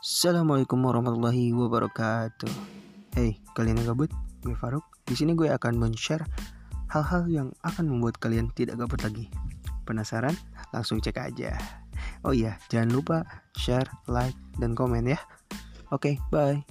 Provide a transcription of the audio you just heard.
Assalamualaikum warahmatullahi wabarakatuh. Hey, kalian yang gabut? Gue Faruk. Di sini gue akan men-share hal-hal yang akan membuat kalian tidak gabut lagi. Penasaran? Langsung cek aja. Oh iya, jangan lupa share, like, dan komen ya. Oke, bye.